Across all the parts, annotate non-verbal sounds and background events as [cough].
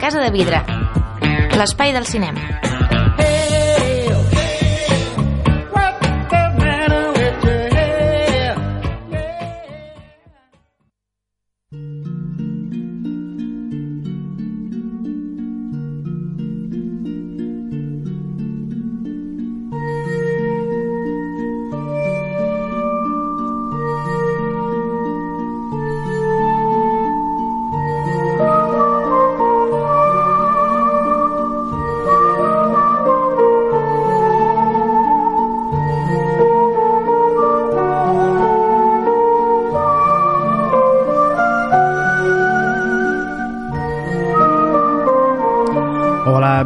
Casa de Vidre, l'espai del cinema.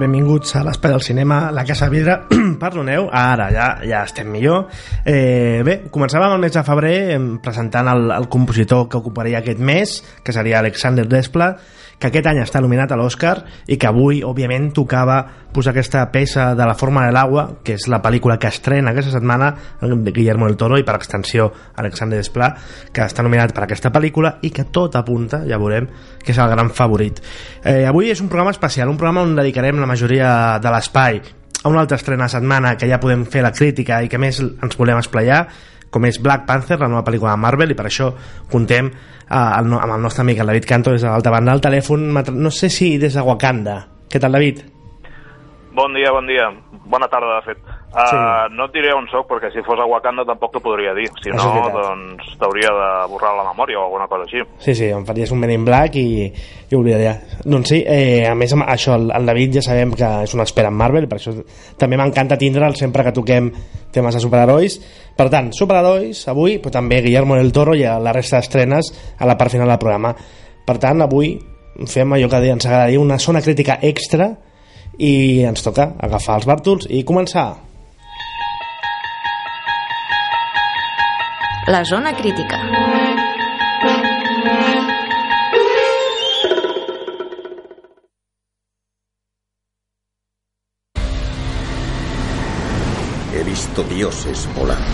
Benvinguts a l'Espai del Cinema, la Casa Vidre. [clears throat] Perdoneu, ara ja, ja estem millor. Eh, bé, començàvem el mes de febrer presentant el, el compositor que ocuparia aquest mes, que seria Alexander Desplat, que aquest any està nominat a l'Oscar i que avui, òbviament, tocava posar aquesta peça de La forma de l'agua, que és la pel·lícula que estrena aquesta setmana Guillermo del Toro i per extensió Alexander Desplat, que està nominat per aquesta pel·lícula i que tot apunta, ja veurem, que és el gran favorit. Eh, avui és un programa especial, un programa on dedicarem la majoria de l'espai a una altra estrena setmana que ja podem fer la crítica i que més ens volem esplayar com és Black Panther, la nova pel·lícula de Marvel i per això contem eh, el, amb el nostre amic el David Canto des de l'altra banda del telèfon no sé si des de Wakanda què tal David? Bon dia, bon dia. Bona tarda, de fet. Uh, Sí. No et diré on sóc, perquè si fos a Wakanda tampoc t'ho podria dir. Si Això no, doncs t'hauria de borrar la memòria o alguna cosa així. Sí, sí, em faries un Men in Black i, i oblidaria. Doncs sí, eh, a més això, el, el David ja sabem que és un expert en Marvel, per això també m'encanta tindre'l sempre que toquem temes de superherois. Per tant, superherois, avui, però també Guillermo del Toro i la resta d'estrenes a la part final del programa. Per tant, avui fem allò que ens agradaria, una zona crítica extra i ens toca agafar els bàrtols i començar. La zona crítica. He visto dioses volando.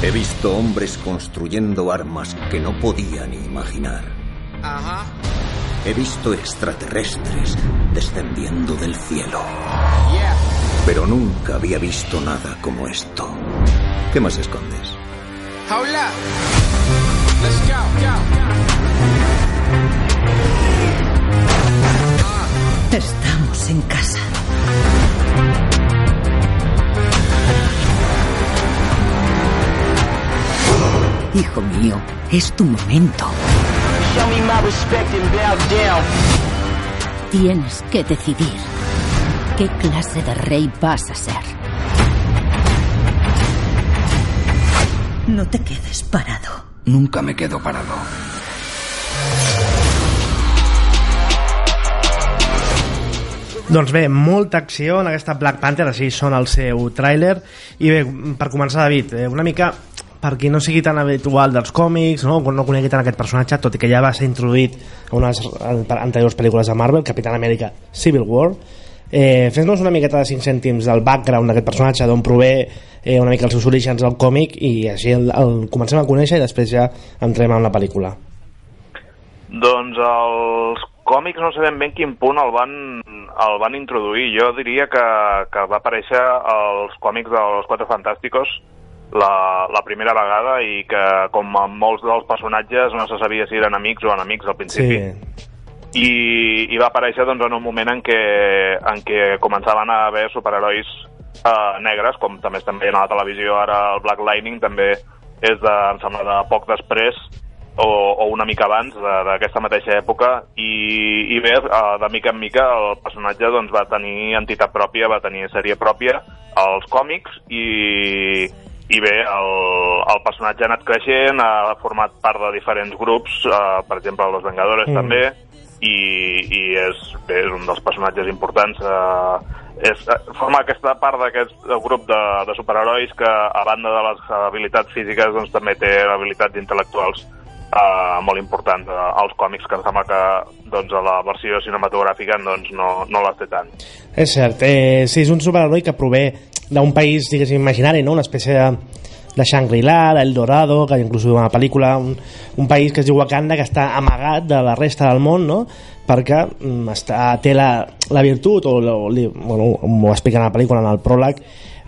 He visto hombres construyendo armas que no podía ni imaginar. He visto extraterrestres descendiendo del cielo. Pero nunca había visto nada como esto. ¿Qué más escondes? Let's go. go. Estamos en casa. Hijo mío, es tu momento. Show me my respect and bow down. Tienes que decidir qué clase de rey vas a ser. No te quedes parado. Nunca me quedo parado. Doncs bé, molta acció en aquesta Black Panther, així sona el seu tràiler. I bé, per començar, David, eh, una mica per qui no sigui tan habitual dels còmics, no, no conegui tant aquest personatge, tot i que ja va ser introduït a unes anteriors pel·lícules de Marvel, Capitán Amèrica Civil War, eh, fes-nos una miqueta de 5 cèntims del background d'aquest personatge, d'on prové eh, una mica els seus orígens del còmic i així el, el comencem a conèixer i després ja entrem en la pel·lícula. Doncs els còmics no sabem ben quin punt el van, el van introduir. Jo diria que, que va aparèixer als còmics dels Quatre Fantàsticos la, la primera vegada i que, com amb molts dels personatges, no se sabia si eren amics o enemics al principi. Sí, I, i va aparèixer doncs, en un moment en què, en què començaven a haver superherois eh, negres, com també estem veient a la televisió ara el Black Lightning, també és de, em sembla, de poc després o, o una mica abans de- d'aquesta mateixa època i, i bé, eh, de mica en mica el personatge doncs, va tenir entitat pròpia, va tenir sèrie pròpia als còmics i, i bé, el, el personatge ha anat creixent, ha format part de diferents grups, eh, per exemple, Los Vengadores mm. també, i, i és, bé, és un dels personatges importants. Eh, és, eh, forma aquesta part d'aquest grup de, de superherois que, a banda de les habilitats físiques, doncs, també té habilitats intel·lectuals eh, molt importants eh, als còmics, que em sembla que doncs, a la versió cinematogràfica doncs, no, no les té tant. És cert, eh, sí, és un superheroi que prové d'un país, diguéssim, imaginari, no? una espècie de, de Shangri-La, d'El Dorado, que inclús una pel·lícula, un, un país que es diu Wakanda, que està amagat de la resta del món, no? perquè mm, està, té la, la virtut, o, o li, bueno, m'ho explica en la pel·lícula, en el pròleg,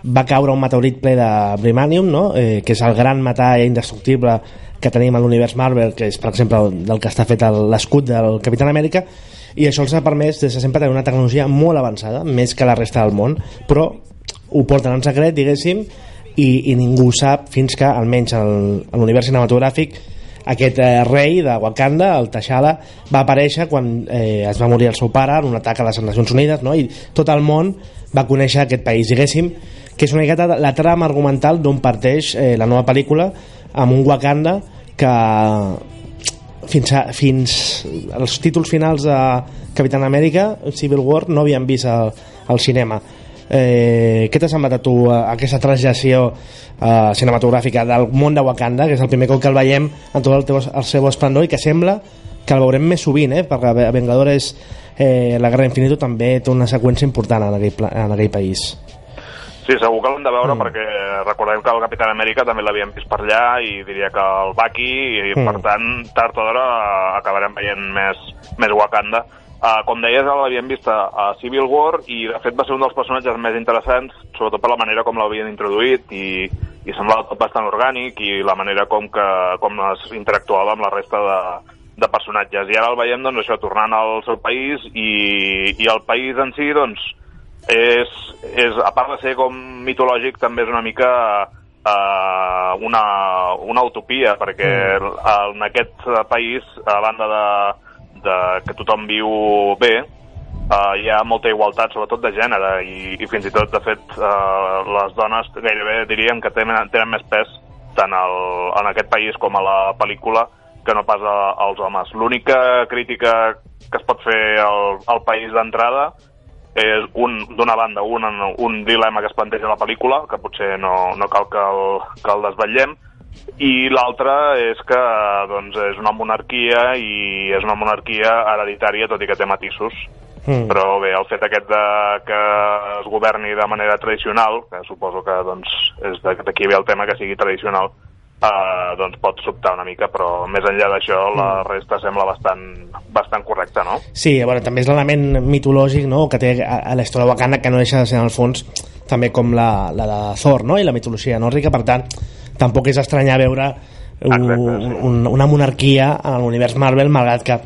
va caure un meteorit ple de Brimanium, no? eh, que és el gran metall indestructible que tenim a l'univers Marvel, que és, per exemple, del que està fet l'escut del Capitán Amèrica, i això els ha permès des de sempre tenir una tecnologia molt avançada, més que la resta del món, però ho porten en secret, diguéssim, i, i ningú sap fins que, almenys el- a l'univers cinematogràfic, aquest eh, rei de Wakanda, el T'Challa, va aparèixer quan eh, es va morir el seu pare en un atac a les Nacions Unides, no? i tot el món va conèixer aquest país, diguéssim, que és una miqueta la trama argumental d'on parteix eh, la nova pel·lícula amb un Wakanda que fins, a, fins als títols finals de Capitán Amèrica Civil War no havien vist al, al cinema eh, què t'ha semblat a tu eh, aquesta traslació eh, cinematogràfica del món de Wakanda que és el primer cop que el veiem en tot el, teu, el seu esplendor i que sembla que el veurem més sovint eh, perquè Vengadores eh, la Guerra d'Infinito també té una seqüència important en aquell, en aquell país Sí, segur que l'hem de veure mm. perquè recordem que el Capitán Amèrica també l'havíem vist per allà i diria que el Bucky i Mm. per tant tard o d'hora acabarem veient més, més Wakanda. Uh, com deies, l'havíem vist a, a Civil War i de fet va ser un dels personatges més interessants, sobretot per la manera com l'havien introduït i, i semblava tot bastant orgànic i la manera com, que, com es interactuava amb la resta de, de personatges. I ara el veiem doncs, això tornant al seu país i, i el país en si doncs, és, és, a part de ser com mitològic, també és una mica uh, una, una utopia, perquè mm. en aquest país, a banda de, de que tothom viu bé, uh, hi ha molta igualtat, sobretot de gènere, i, i fins i tot, de fet, uh, les dones gairebé diríem que tenen, tenen més pes tant al, en aquest país com a la pel·lícula que no pas als homes. L'única crítica que es pot fer al, al país d'entrada és un d'una banda un, un dilema que es planteja a la pel·lícula que potser no, no cal que el, que el desvetllem i l'altre és que doncs, és una monarquia i és una monarquia hereditària tot i que té matisos Mm. però bé, el fet aquest de que es governi de manera tradicional, que suposo que doncs, és de- d'aquí ve el tema que sigui tradicional, eh, doncs pot sobtar una mica, però més enllà d'això la resta sembla bastant, bastant correcta, no? Sí, bueno, també és l'element mitològic no? que té a, a la història Wakanda que no deixa de ser en el fons també com la, la de Thor no? i la mitologia nòrdica, per tant tampoc és estranyar veure un, un, una monarquia en l'univers Marvel malgrat que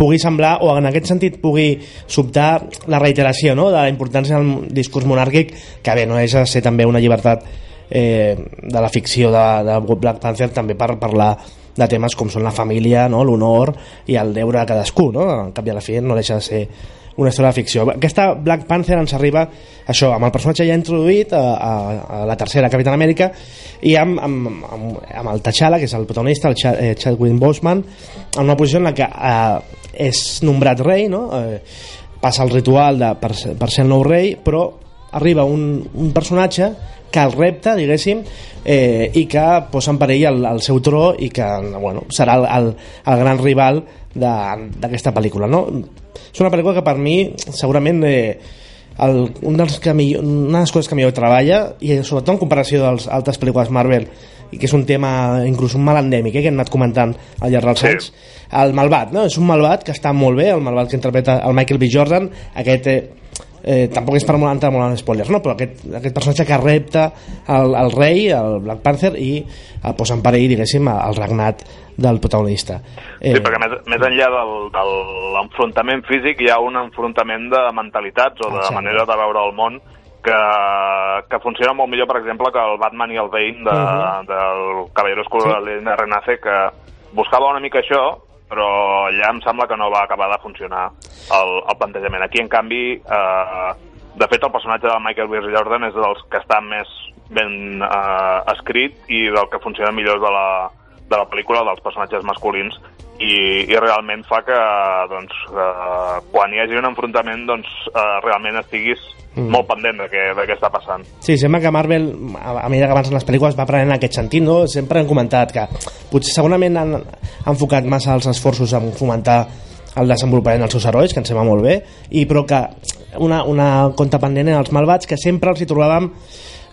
pugui semblar, o en aquest sentit pugui sobtar la reiteració no? de la importància del discurs monàrquic que bé, no és a ser també una llibertat eh, de la ficció de, de Black Panther també per parlar de temes com són la família, no? l'honor i el deure de cadascú, no? en cap i a la fi no deixa de ser una història de ficció. Aquesta Black Panther ens arriba això, amb el personatge ja introduït a, a, a la tercera Capitán Amèrica i amb, amb, amb, amb el T'Challa, que és el protagonista, el Ch eh, Chadwick Boseman, en una posició en la que eh, és nombrat rei, no? eh, passa el ritual de, per, per ser el nou rei, però arriba un, un personatge que el repta, diguéssim, eh, i que posa en perill el, el seu tro i que bueno, serà el, el, el gran rival d'aquesta pel·lícula. No? És una pel·lícula que per mi segurament eh, el, un dels que millor, una de les coses que millor treballa i sobretot en comparació de les altres pel·lícules Marvel i que és un tema, inclús un mal endèmic eh, que hem anat comentant al llarg dels Sí. anys el malvat, no? és un malvat que està molt bé el malvat que interpreta el Michael B. Jordan aquest eh, eh, tampoc és per molt entrar molt en spoilers, no? però aquest, aquest personatge que repta el, el rei, el Black Panther i eh, posa en perill, diguéssim, el regnat del protagonista. Eh... Sí, perquè més, més enllà del, de l'enfrontament físic hi ha un enfrontament de mentalitats o de Exacte. manera de veure el món que, que funciona molt millor, per exemple, que el Batman i el Bane de, uh -huh. del Caballero Oscuro sí. de Renace, que buscava una mica això, però allà em sembla que no va acabar de funcionar el, el plantejament. Aquí, en canvi, eh, de fet, el personatge de Michael B. Jordan és dels que està més ben eh, escrit i del que funciona millor de la, de la pel·lícula dels personatges masculins i, i realment fa que doncs, eh, quan hi hagi un enfrontament doncs, eh, realment estiguis mm. molt pendent de què, de què està passant. Sí, sembla que Marvel, a, a mesura que avança les pel·lícules, va prenent aquest sentit, no? Sempre hem comentat que potser segurament han, han enfocat massa els esforços en fomentar el desenvolupament dels seus herois, que ens sembla molt bé, i però que una, una compte pendent en els malvats, que sempre els hi trobàvem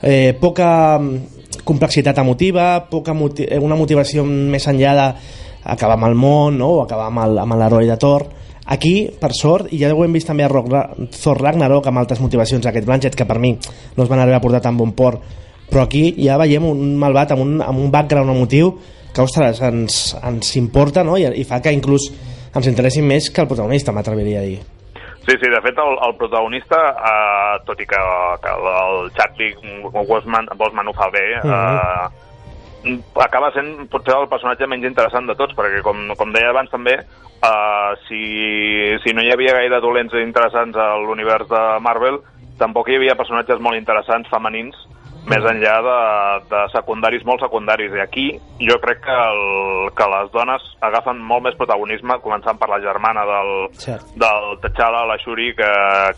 eh, poca complexitat emotiva, poca moti eh, una motivació més enllà de acabar amb el món no? o acabar amb l'heroi de Thor aquí, per sort, i ja ho hem vist també a Rock, Thor Ragnarok amb altres motivacions d'aquest Blanchett que per mi no es van arribar a portar tan bon port però aquí ja veiem un malvat amb un, amb un background emotiu que, ostres, ens, ens importa no? I, i fa que inclús ens interessi més que el protagonista, m'atreviria a dir. Sí, sí, de fet el, el protagonista, eh, tot i que, que el Chadwick Boseman, Boseman ho fa bé, eh, acaba sent potser el personatge menys interessant de tots, perquè com, com deia abans també, eh, si, si no hi havia gaire dolents i interessants a l'univers de Marvel, tampoc hi havia personatges molt interessants femenins més enllà de, de secundaris molt secundaris i aquí jo crec que, el, que les dones agafen molt més protagonisme començant per la germana del, Cert. del T'Challa, la Shuri que,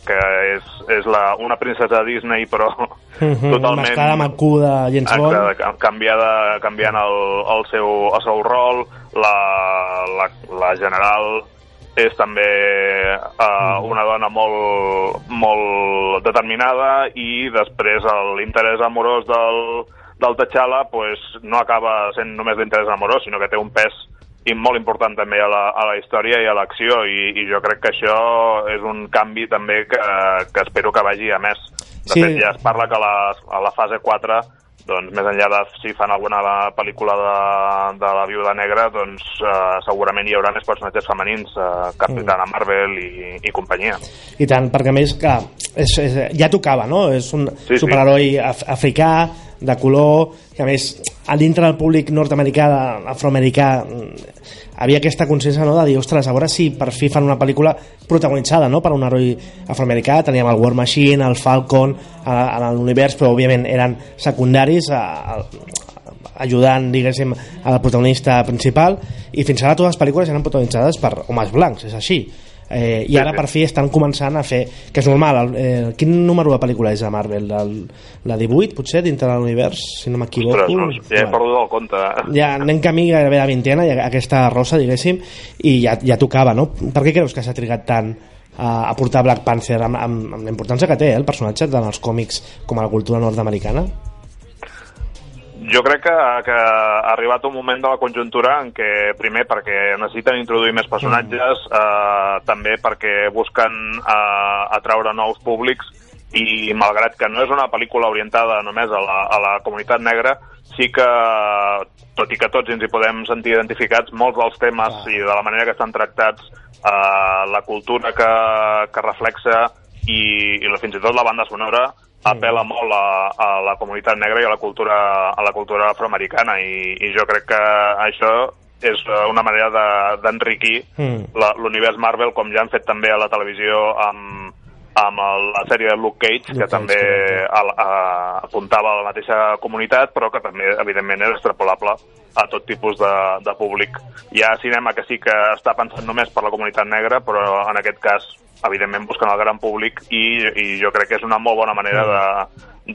que és, és la, una princesa Disney però [laughs] totalment Mascada amb el cul de James Bond. Exacte, ca- canviada, canviant el, el, seu, el seu rol, la, la, la general és també uh, una dona molt, molt determinada i després l'interès amorós del, del T'Challa pues, no acaba sent només l'interès amorós, sinó que té un pes i molt important també a la, a la història i a l'acció i, i jo crec que això és un canvi també que, que espero que vagi a més. De Sí. fet, ja es parla que a la, a la fase 4 doncs més enllà de si fan alguna pel·lícula de, de la Viuda Negra, doncs eh, segurament hi haurà més personatges femenins, eh, Capitana Marvel i, i companyia. I tant, perquè més que és, és, ja tocava, no? És un Sí, sí. superheroi af africà, de color, que a més a dintre del públic nord-americà, afroamericà, mm, havia aquesta consciència no, de dir, ostres, a veure si per fi fan una pel·lícula protagonitzada no, per un heroi afroamericà, teníem el War Machine, el Falcon, a, l'univers, però òbviament eren secundaris, a, a, ajudant, diguéssim, a la protagonista principal, i fins ara totes les pel·lícules eren protagonitzades per homes blancs, és així. Eh, I ara per fi estan començant a fer que és normal, el, eh, quin número de pel·lícula és de Marvel? El, la 18 potser dintre de l'univers, si no m'equivoco no, ja he perdut el compte. ja anem camí gairebé la vintena i aquesta rosa diguéssim i ja, ja tocava, no? Per què creus que s'ha trigat tant a, a portar Black Panther amb, amb, amb la importància que té eh, el personatge tant als còmics com a la cultura nord-americana? Jo crec que, que ha arribat un moment de la conjuntura en què, primer, perquè necessiten introduir més personatges, eh, també perquè busquen eh, atraure nous públics i malgrat que no és una pel·lícula orientada només a la, a la comunitat negra, sí que, tot i que tots ens hi podem sentir identificats, molts dels temes i de la manera que estan tractats, eh, la cultura que, que reflexa i, i fins i tot la banda sonora apela molt a, a la comunitat negra i a la cultura, a la cultura afroamericana i, i jo crec que això és una manera de- d'enriquir Mm. la- l'univers Marvel com ja han fet també a la televisió amb, amb el, la sèrie de Luke Cage, Luke que Cage, també a, a, apuntava a la mateixa comunitat, però que també, evidentment, és extrapolable a tot tipus de, de públic. Hi ha cinema que sí que està pensant només per la comunitat negra, però en aquest cas, evidentment, busquen el gran públic i, i jo crec que és una molt bona manera de,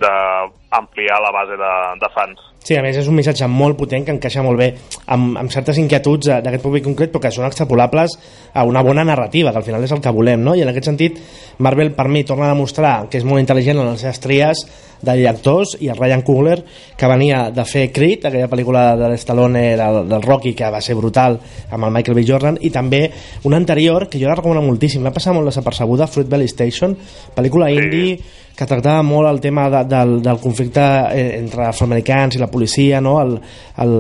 d'ampliar la base de, de fans. Sí, a més és un missatge molt potent que encaixa molt bé amb, amb certes inquietuds eh, d'aquest públic concret però que són extrapolables a una bona narrativa que al final és el que volem, no? I en aquest sentit Marvel per mi torna a demostrar que és molt intel·ligent en les seves tries de directors i el Ryan Coogler que venia de fer Creed, aquella pel·lícula de l'Stallone del, del Rocky que va ser brutal amb el Michael B. Jordan i també una anterior que jo la recomano moltíssim, va passar molt desapercebuda Fruit Valley Station, pel·lícula Sí. indie que tractava molt el tema de, del, del conflicte eh, entre afroamericans i la policia, no? el, el,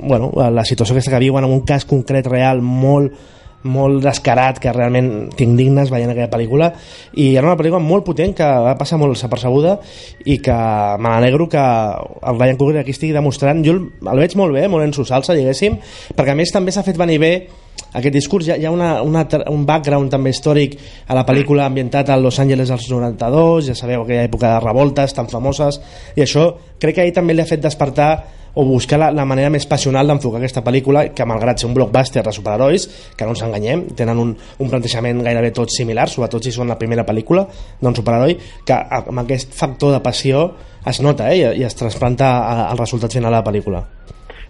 bueno, la situació aquesta que viuen en un cas concret real molt molt descarat que realment t'indignes veient aquella pel·lícula i era una pel·lícula molt potent que va passar molt desapercebuda i que me n'alegro que el Ryan Coogler aquí estigui demostrant. Jo el, el veig molt bé, molt en su salsa diguéssim, perquè a més també s'ha fet venir bé aquest discurs, hi ha, hi ha una, una, un background també històric a la pel·lícula ambientat a Los Angeles dels 92 ja sabeu aquella època de revoltes tan famoses i això crec que ahir també li ha fet despertar o buscar la, la manera més passional d'enfocar aquesta pel·lícula que malgrat ser un blockbuster de superherois que no ens enganyem, tenen un, un plantejament gairebé tot similar, sobretot si són la primera pel·lícula d'un superheroi que amb aquest factor de passió es nota eh, i, i es transplanta al resultat final de la pel·lícula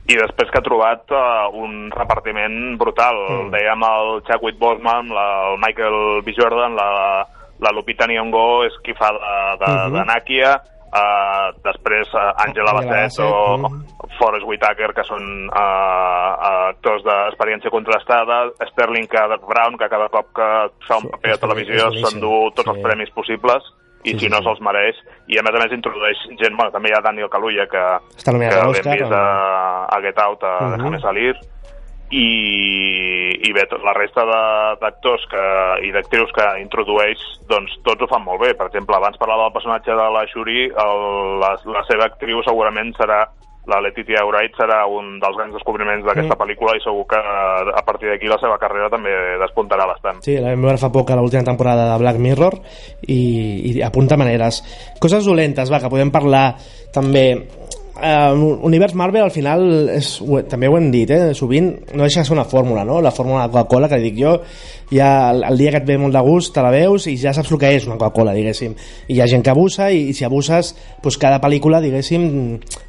I després que ha trobat uh, un repartiment brutal. Mm. Dèiem el Chadwick Boseman, la, el Michael B. Jordan, la, la Lupita Nyong'o és qui fa de, de, Mhm. de Nakia, Uh, després uh, Angela Bassett o mm. Forrest Whitaker, que són uh, actors d'experiència contrastada, Sterling K. Brown, que cada cop que fa un Sí, paper a televisió s'endú tots els sí. premis possibles i Sí, si no se'ls mereix i a més a més introdueix gent, bueno, també hi ha Daniel Kaluuya que, Està que l'hem vist a, a Get Out a Mhm. Déjame Salir i, i bé, la resta d'actors que- i d'actrius que introdueix, doncs tots ho fan molt bé. Per exemple, abans parlava del personatge de la Shuri, el, la, la seva actriu segurament serà la Letitia Wright serà un dels grans descobriments d'aquesta Mm. pel·lícula i segur que a partir d'aquí la seva carrera també despuntarà bastant. Sí, la vam veure fa poc a l'última temporada de Black Mirror i, i apunta maneres. Coses dolentes, va, que podem parlar també... Eh, Univers Marvel al final és, ho, també ho hem dit, eh? sovint no deixa de ser una fórmula, no? la fórmula de Coca-Cola que dic jo, ja el, el dia que et ve molt de gust te la veus i ja saps el que és una Coca-Cola, diguéssim i hi ha gent que abusa i, i si abuses doncs cada pel·lícula, diguéssim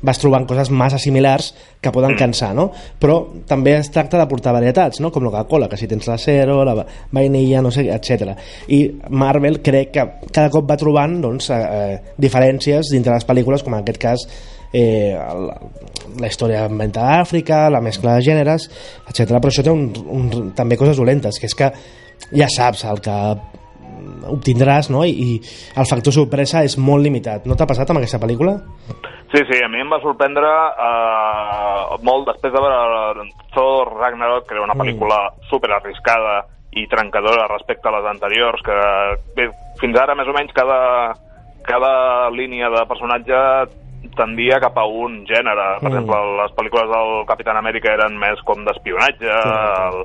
vas trobant coses massa similars que poden cansar, no? però també es tracta de portar varietats, no? com la Coca-Cola que si tens la Zero, la va- vainilla no sé, etc. i Marvel crec que cada cop va trobant doncs, eh, eh, diferències dintre les pel·lícules com en aquest cas eh, la, la història ambientada a Àfrica, la mescla de gèneres, etc. Però això té un, un, també coses dolentes, que és que ja saps el que obtindràs no? I, i el factor sorpresa és molt limitat. No t'ha passat amb aquesta pel·lícula? Sí, sí, a mi em va sorprendre eh, molt després de veure Thor Ragnarok, que era una Mm. pel·lícula super arriscada i trencadora respecte a les anteriors, que bé, fins ara més o menys cada, cada línia de personatge tendia cap a un gènere. Per Mm. exemple, les pel·lícules del Capitán Amèrica eren més com d'espionatge, el,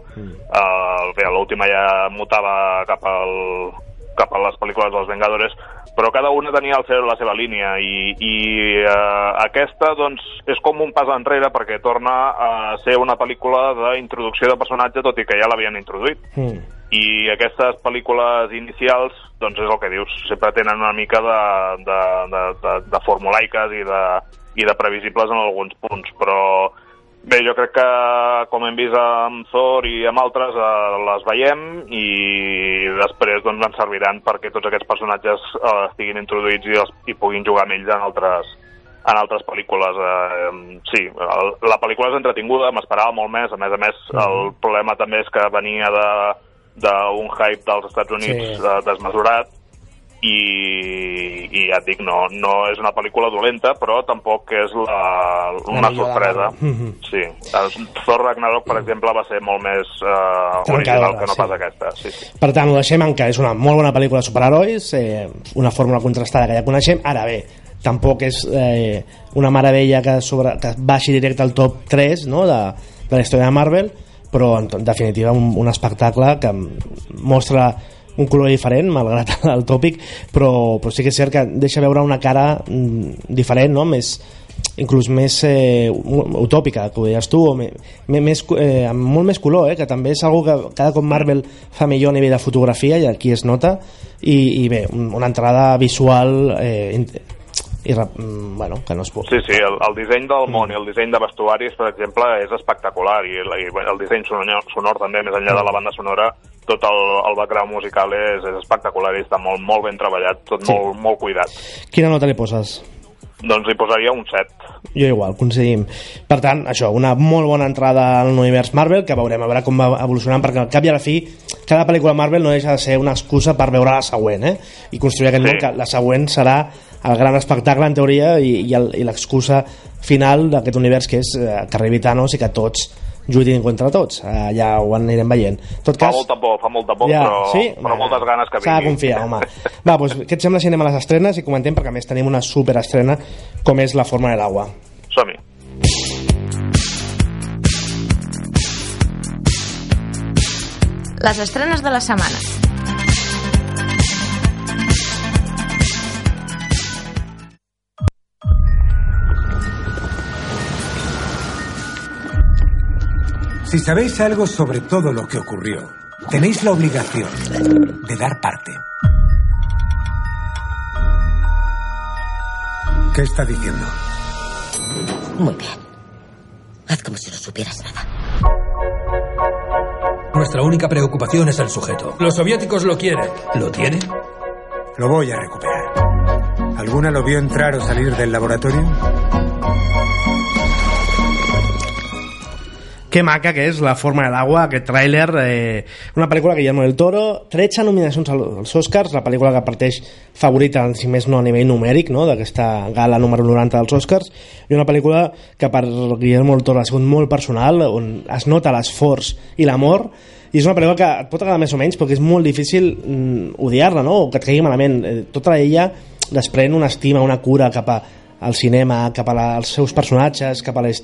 el, bé, l'última ja mutava cap, al, cap a les pel·lícules dels Vengadores, però cada una tenia el seu, la seva línia i, i eh, aquesta doncs, és com un pas enrere perquè torna a ser una pel·lícula d'introducció de personatge tot i que ja l'havien introduït Mm. I aquestes pel·lícules inicials doncs és el que dius, sempre tenen una mica de, de, de, de, de formulaiques i de, i de previsibles en alguns punts, però bé, jo crec que com hem vist amb Thor i amb altres eh, les veiem i després doncs ens serviran perquè tots aquests personatges eh, estiguin introduïts i, els, i puguin jugar amb ells en altres, en altres pel·lícules. Eh, sí, el, la pel·lícula és entretinguda, m'esperava molt més, a més a més el problema també és que venia de d'un hype dels Estats Units Sí. sí. desmesurat i, i ja et dic, no, no és una pel·lícula dolenta, però tampoc és la, una de sorpresa. [laughs] Sí. Thor Ragnarok, per exemple, va ser molt més Trencadora, original que no sí. pas aquesta. Sí, sí. Per tant, ho deixem en que és una molt bona pel·lícula de superherois, eh, una fórmula contrastada que ja coneixem. Ara bé, tampoc és eh, una meravella que, sobre, que baixi directe al top 3 no, de, de la història de Marvel, però en, definitiva un, un espectacle que mostra un color diferent, malgrat [laughs] el tòpic, però, però sí que és cert que deixa veure una cara mm, diferent, no? més, inclús més eh, utòpica, que ho deies tu, o me, me, més, eh, amb molt més color, eh, que també és algo que cada cop Marvel fa millor a nivell de fotografia i aquí es nota, i, i bé, un- una entrada visual eh, i, mm, bueno, que no es pot. Sí, sí, el, el disseny del món i el disseny de vestuaris, per exemple, és espectacular i, el- i el disseny sonor, sonor també, més enllà de la banda sonora, tot el, el background musical és, és espectacular i està molt, molt ben treballat, tot Sí. molt, molt cuidat. Quina nota li poses? Doncs li posaria un 7. Jo igual, coincidim. Per tant, això, una molt bona entrada al univers Marvel, que veurem a veure com va evolucionant, perquè al cap i a la fi, cada pel·lícula Marvel no deixa de ser una excusa per veure la següent, eh? I construir aquest Sí. món, que la següent serà el gran espectacle, en teoria, i, i l'excusa final d'aquest univers, que és eh, que arribi Thanos i que tots lluitin contra tots. Eh, ja ho anirem veient. En tot Fa cas, molta por, fa molta por, però, però moltes ganes que S'ha de vingui. confiar, home. Va, doncs, què et sembla si anem a les estrenes i comentem, perquè a més tenim una superestrena com és La forma de l'agua. Som-hi. Les estrenes de la setmana. Si sabéis algo sobre todo lo que ocurrió, tenéis la obligación de dar parte. ¿Qué está diciendo? Muy bien. Haz como si no supieras nada. Nuestra única preocupación es el sujeto. Los soviéticos lo quieren. ¿Lo tienen? Lo voy a recuperar. ¿Alguna lo vio entrar o salir del laboratorio? Que maca que és La forma de l'agua, aquest tràiler, eh, una pel·lícula que Guillermo del Toro, 13 nominacions als Oscars, la pel·lícula que parteix favorita, si més no a nivell numèric, no?, d'aquesta gala número 90 dels Oscars, i una pel·lícula que per Guillermo del Toro ha sigut molt personal, on es nota l'esforç i l'amor, i és una pel·lícula que et pot agradar més o menys perquè és molt difícil mm, odiar-la, no?, o que et caigui malament. Eh, tota ella desprèn una estima, una cura cap a al cinema, cap als seus personatges, cap a, les,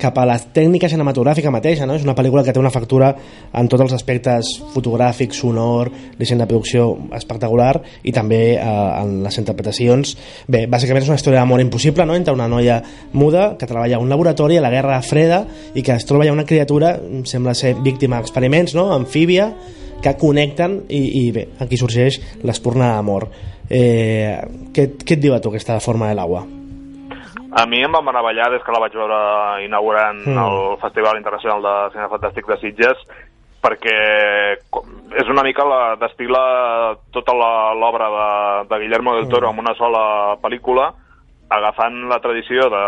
cap a la tècnica cinematogràfica mateixa, no? És una pel·lícula que té una factura en tots els aspectes fotogràfic, sonor, disseny de producció espectacular i també eh, en les interpretacions. Bé, bàsicament és una història d'amor impossible, no?, entre una noia muda que treballa a un laboratori a la Guerra Freda i que es troba ja una criatura, sembla ser víctima d'experiments, no?, amfíbia, que connecten i, i bé, aquí sorgeix l'espurna d'amor. Eh, què, què et diu a tu aquesta forma de l'aigua? A mi em va meravellar des que la vaig veure inaugurant Mm. mm. el Festival Internacional de Cinema Fantàstic de Sitges, perquè és una mica la destila tota l'obra de, de Guillermo del Toro en una sola pel·lícula, agafant la tradició de,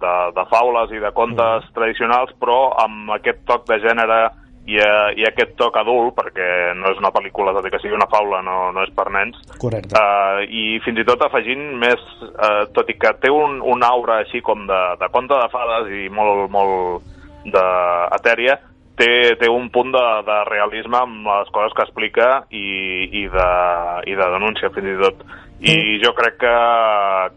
de, de faules i de contes tradicionals, però amb aquest toc de gènere i, eh, i aquest toc adult, perquè no és una pel·lícula, tot i que sigui una faula, no, no és per nens, Correcte. Uh, I fins i tot afegint més, uh, tot i que té un, un aura així com de, de conte de fades i molt, molt d'etèria, té, té un punt de, de realisme amb les coses que explica i, i, de, i de denúncia fins i tot. I jo crec que,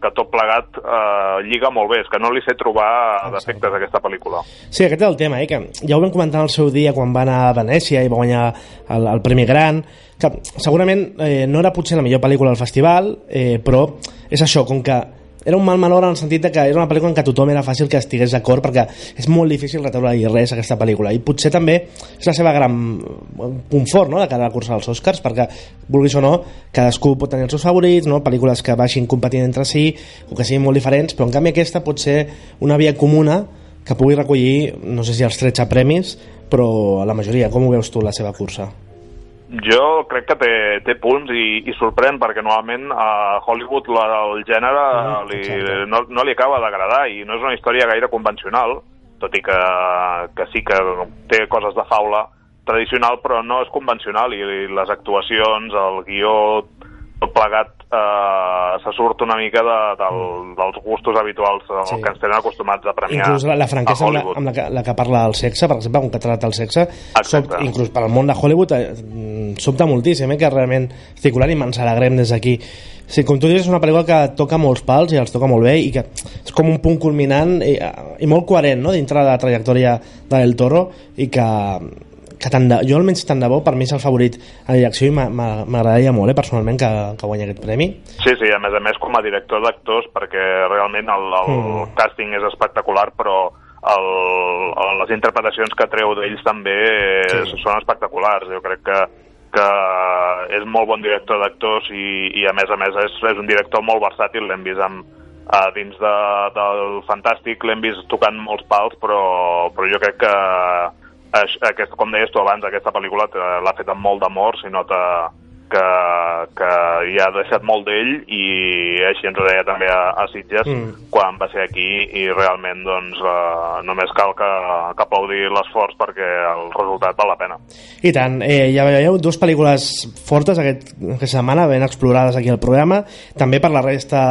que tot plegat uh, lliga molt bé, és que no li sé trobar defectes a aquesta pel·lícula. Sí, aquest és el tema, eh? que ja ho vam comentar el seu dia quan va anar a Venècia i va guanyar el, el Premi Gran, que segurament eh, no era potser la millor pel·lícula del festival, eh, però és això, com que era un mal menor en el sentit que era una pel·lícula en què tothom era fàcil que estigués d'acord perquè és molt difícil retreure-hi res a aquesta pel·lícula i potser també és la seva gran eh, punt fort no? de cara a la cursa dels Oscars perquè vulguis o no, cadascú pot tenir els seus favorits no? pel·lícules que vagin competint entre si o que siguin molt diferents però en canvi aquesta pot ser una via comuna que pugui recollir, no sé si els 13 premis però la majoria, com ho veus tu la seva cursa? Jo crec que té, té punts i, i sorprèn perquè normalment a Hollywood la, el gènere Ah, li, exacte. no, no li acaba d'agradar i no és una història gaire convencional, tot i que, que sí que té coses de faula tradicional però no és convencional i, i les actuacions, el guió, tot plegat eh, se surt una mica de, del, dels gustos habituals sí. Mm. Sí. que ens tenen acostumats a premiar inclús la, la franquesa amb la, amb la, que, la que parla del sexe, per exemple, com que tracta el sexe, sob, inclús per al món de Hollywood eh, mm, sobta moltíssim, eh, que realment estic colant i ens alegrem des d'aquí. Sí, com tu dius, és una pel·lícula que toca molts pals i els toca molt bé i que és com un punt culminant i, i molt coherent no? dintre de la trajectòria de Del Toro i que, que tant de, jo almenys tant de bo per mi és el favorit en direcció i m'a- m'a- m'agradaria molt eh, personalment que, que guanyi aquest premi Sí, sí, a més a més com a director d'actors, perquè realment el, el Mm. càsting és espectacular, però el, el, les interpretacions que treu d'ells també sí. són espectaculars. Jo crec que, que és molt bon director d'actors i, i a més a més és, és un director molt versàtil, l'hem vist amb, a dins de, del Fantàstic, l'hem vist tocant molts pals, però, però jo crec que aquest, com deies tu abans, aquesta pel·lícula l'ha fet amb molt d'amor, si nota que, que hi ha deixat molt d'ell i així ens ho deia també a, a Sitges Mm. quan va ser aquí i realment doncs eh, només cal que, que aplaudir l'esforç perquè el resultat val la pena. I tant, eh, ja veieu, dues pel·lícules fortes aquest, aquesta setmana, ben explorades aquí al programa, també per la resta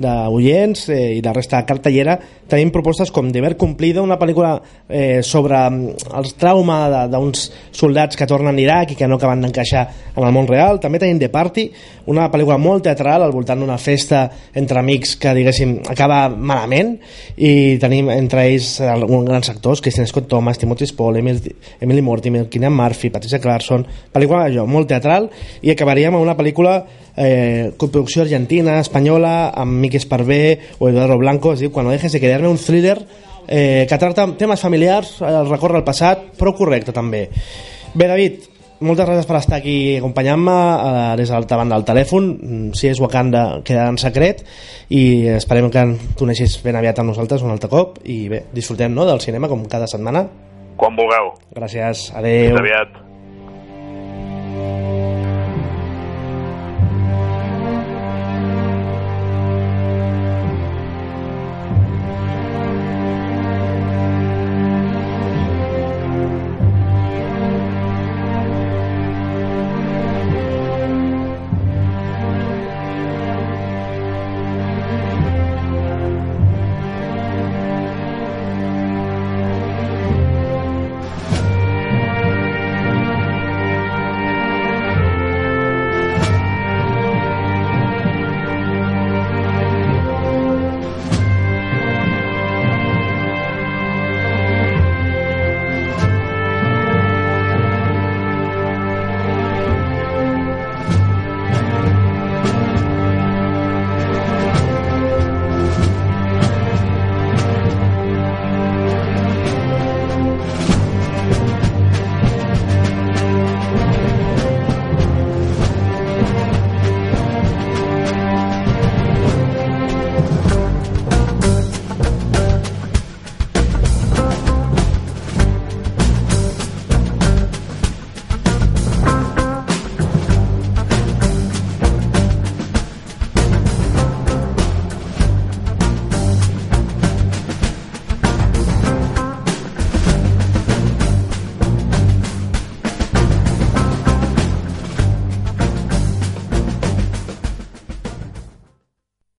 d'oients eh, i la resta de cartellera, tenim propostes com Deber Cumplido, una pel·lícula eh, sobre mm, els trauma d'uns soldats que tornen a Iraq i que no acaben d'encaixar en el món real. També tenim The Party, una pel·lícula molt teatral al voltant d'una festa entre amics que, diguéssim, acaba malament i tenim entre ells alguns grans actors, Christian Scott Thomas, Timothy Spall, Emily, Emily Mortimer, Keenan Murphy, Patricia Clarkson, pel·lícula allò, molt teatral i acabaríem amb una pel·lícula eh, coproducció argentina, espanyola, amb Miki Esparvé o Eduardo Blanco, es diu Cuando dejes de quedarme, un thriller eh, que tracta temes familiars, eh, recorre al passat, però correcte també. Bé, David, moltes gràcies per estar aquí acompanyant-me eh, des de l'altra banda del telèfon. Mm, Si és Wakanda, queda en secret i esperem que t'uneixis ben aviat amb nosaltres un altre cop i bé, disfrutem no, del cinema com cada setmana. Quan vulgueu. Gràcies, adeu. Fins aviat.